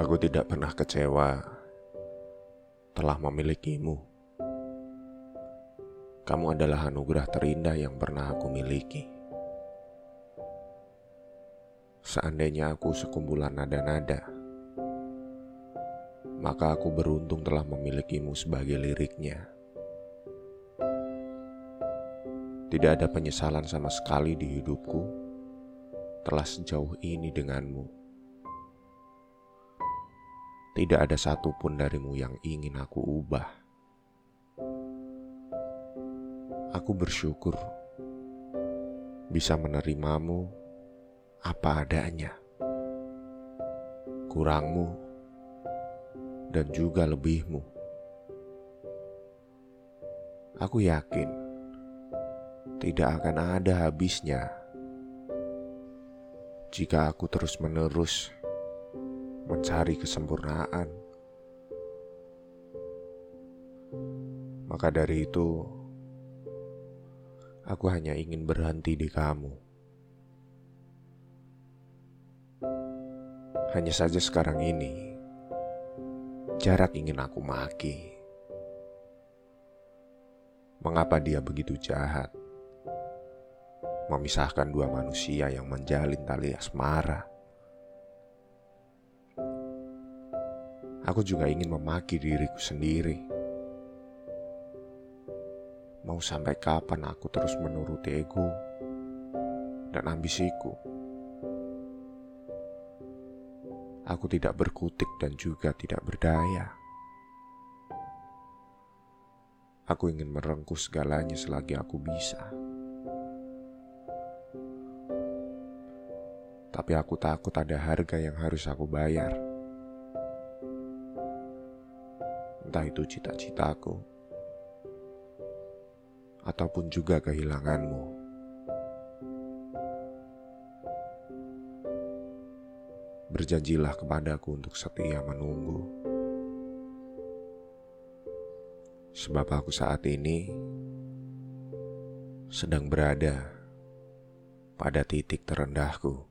Aku tidak pernah kecewa telah memilikimu. Kamu adalah anugerah terindah yang pernah aku miliki. Seandainya aku sekumpulan nada-nada, maka aku beruntung telah memilikimu sebagai liriknya. Tidak ada penyesalan sama sekali di hidupku telah sejauh ini denganmu. Tidak ada satupun darimu yang ingin aku ubah. Aku bersyukur bisa menerimamu apa adanya, kurangmu, dan juga lebihmu. Aku yakin tidak akan ada habisnya jika aku terus-menerus mencari kesempurnaan. Maka dari itu, aku hanya ingin berhenti di kamu. Hanya saja sekarang ini, jarak ingin aku maki. Mengapa dia begitu jahat? Memisahkan dua manusia yang menjalin tali asmara. Aku juga ingin memaki diriku sendiri. Mau sampai kapan aku terus menuruti ego dan ambisiku? Aku tidak berkutik dan juga tidak berdaya. Aku ingin merengkuh segalanya selagi aku bisa. Tapi aku takut ada harga yang harus aku bayar. Entah itu cita-citaku ataupun juga kehilanganmu. Berjanjilah kepadaku untuk setia menunggu, sebab aku saat ini sedang berada pada titik terendahku.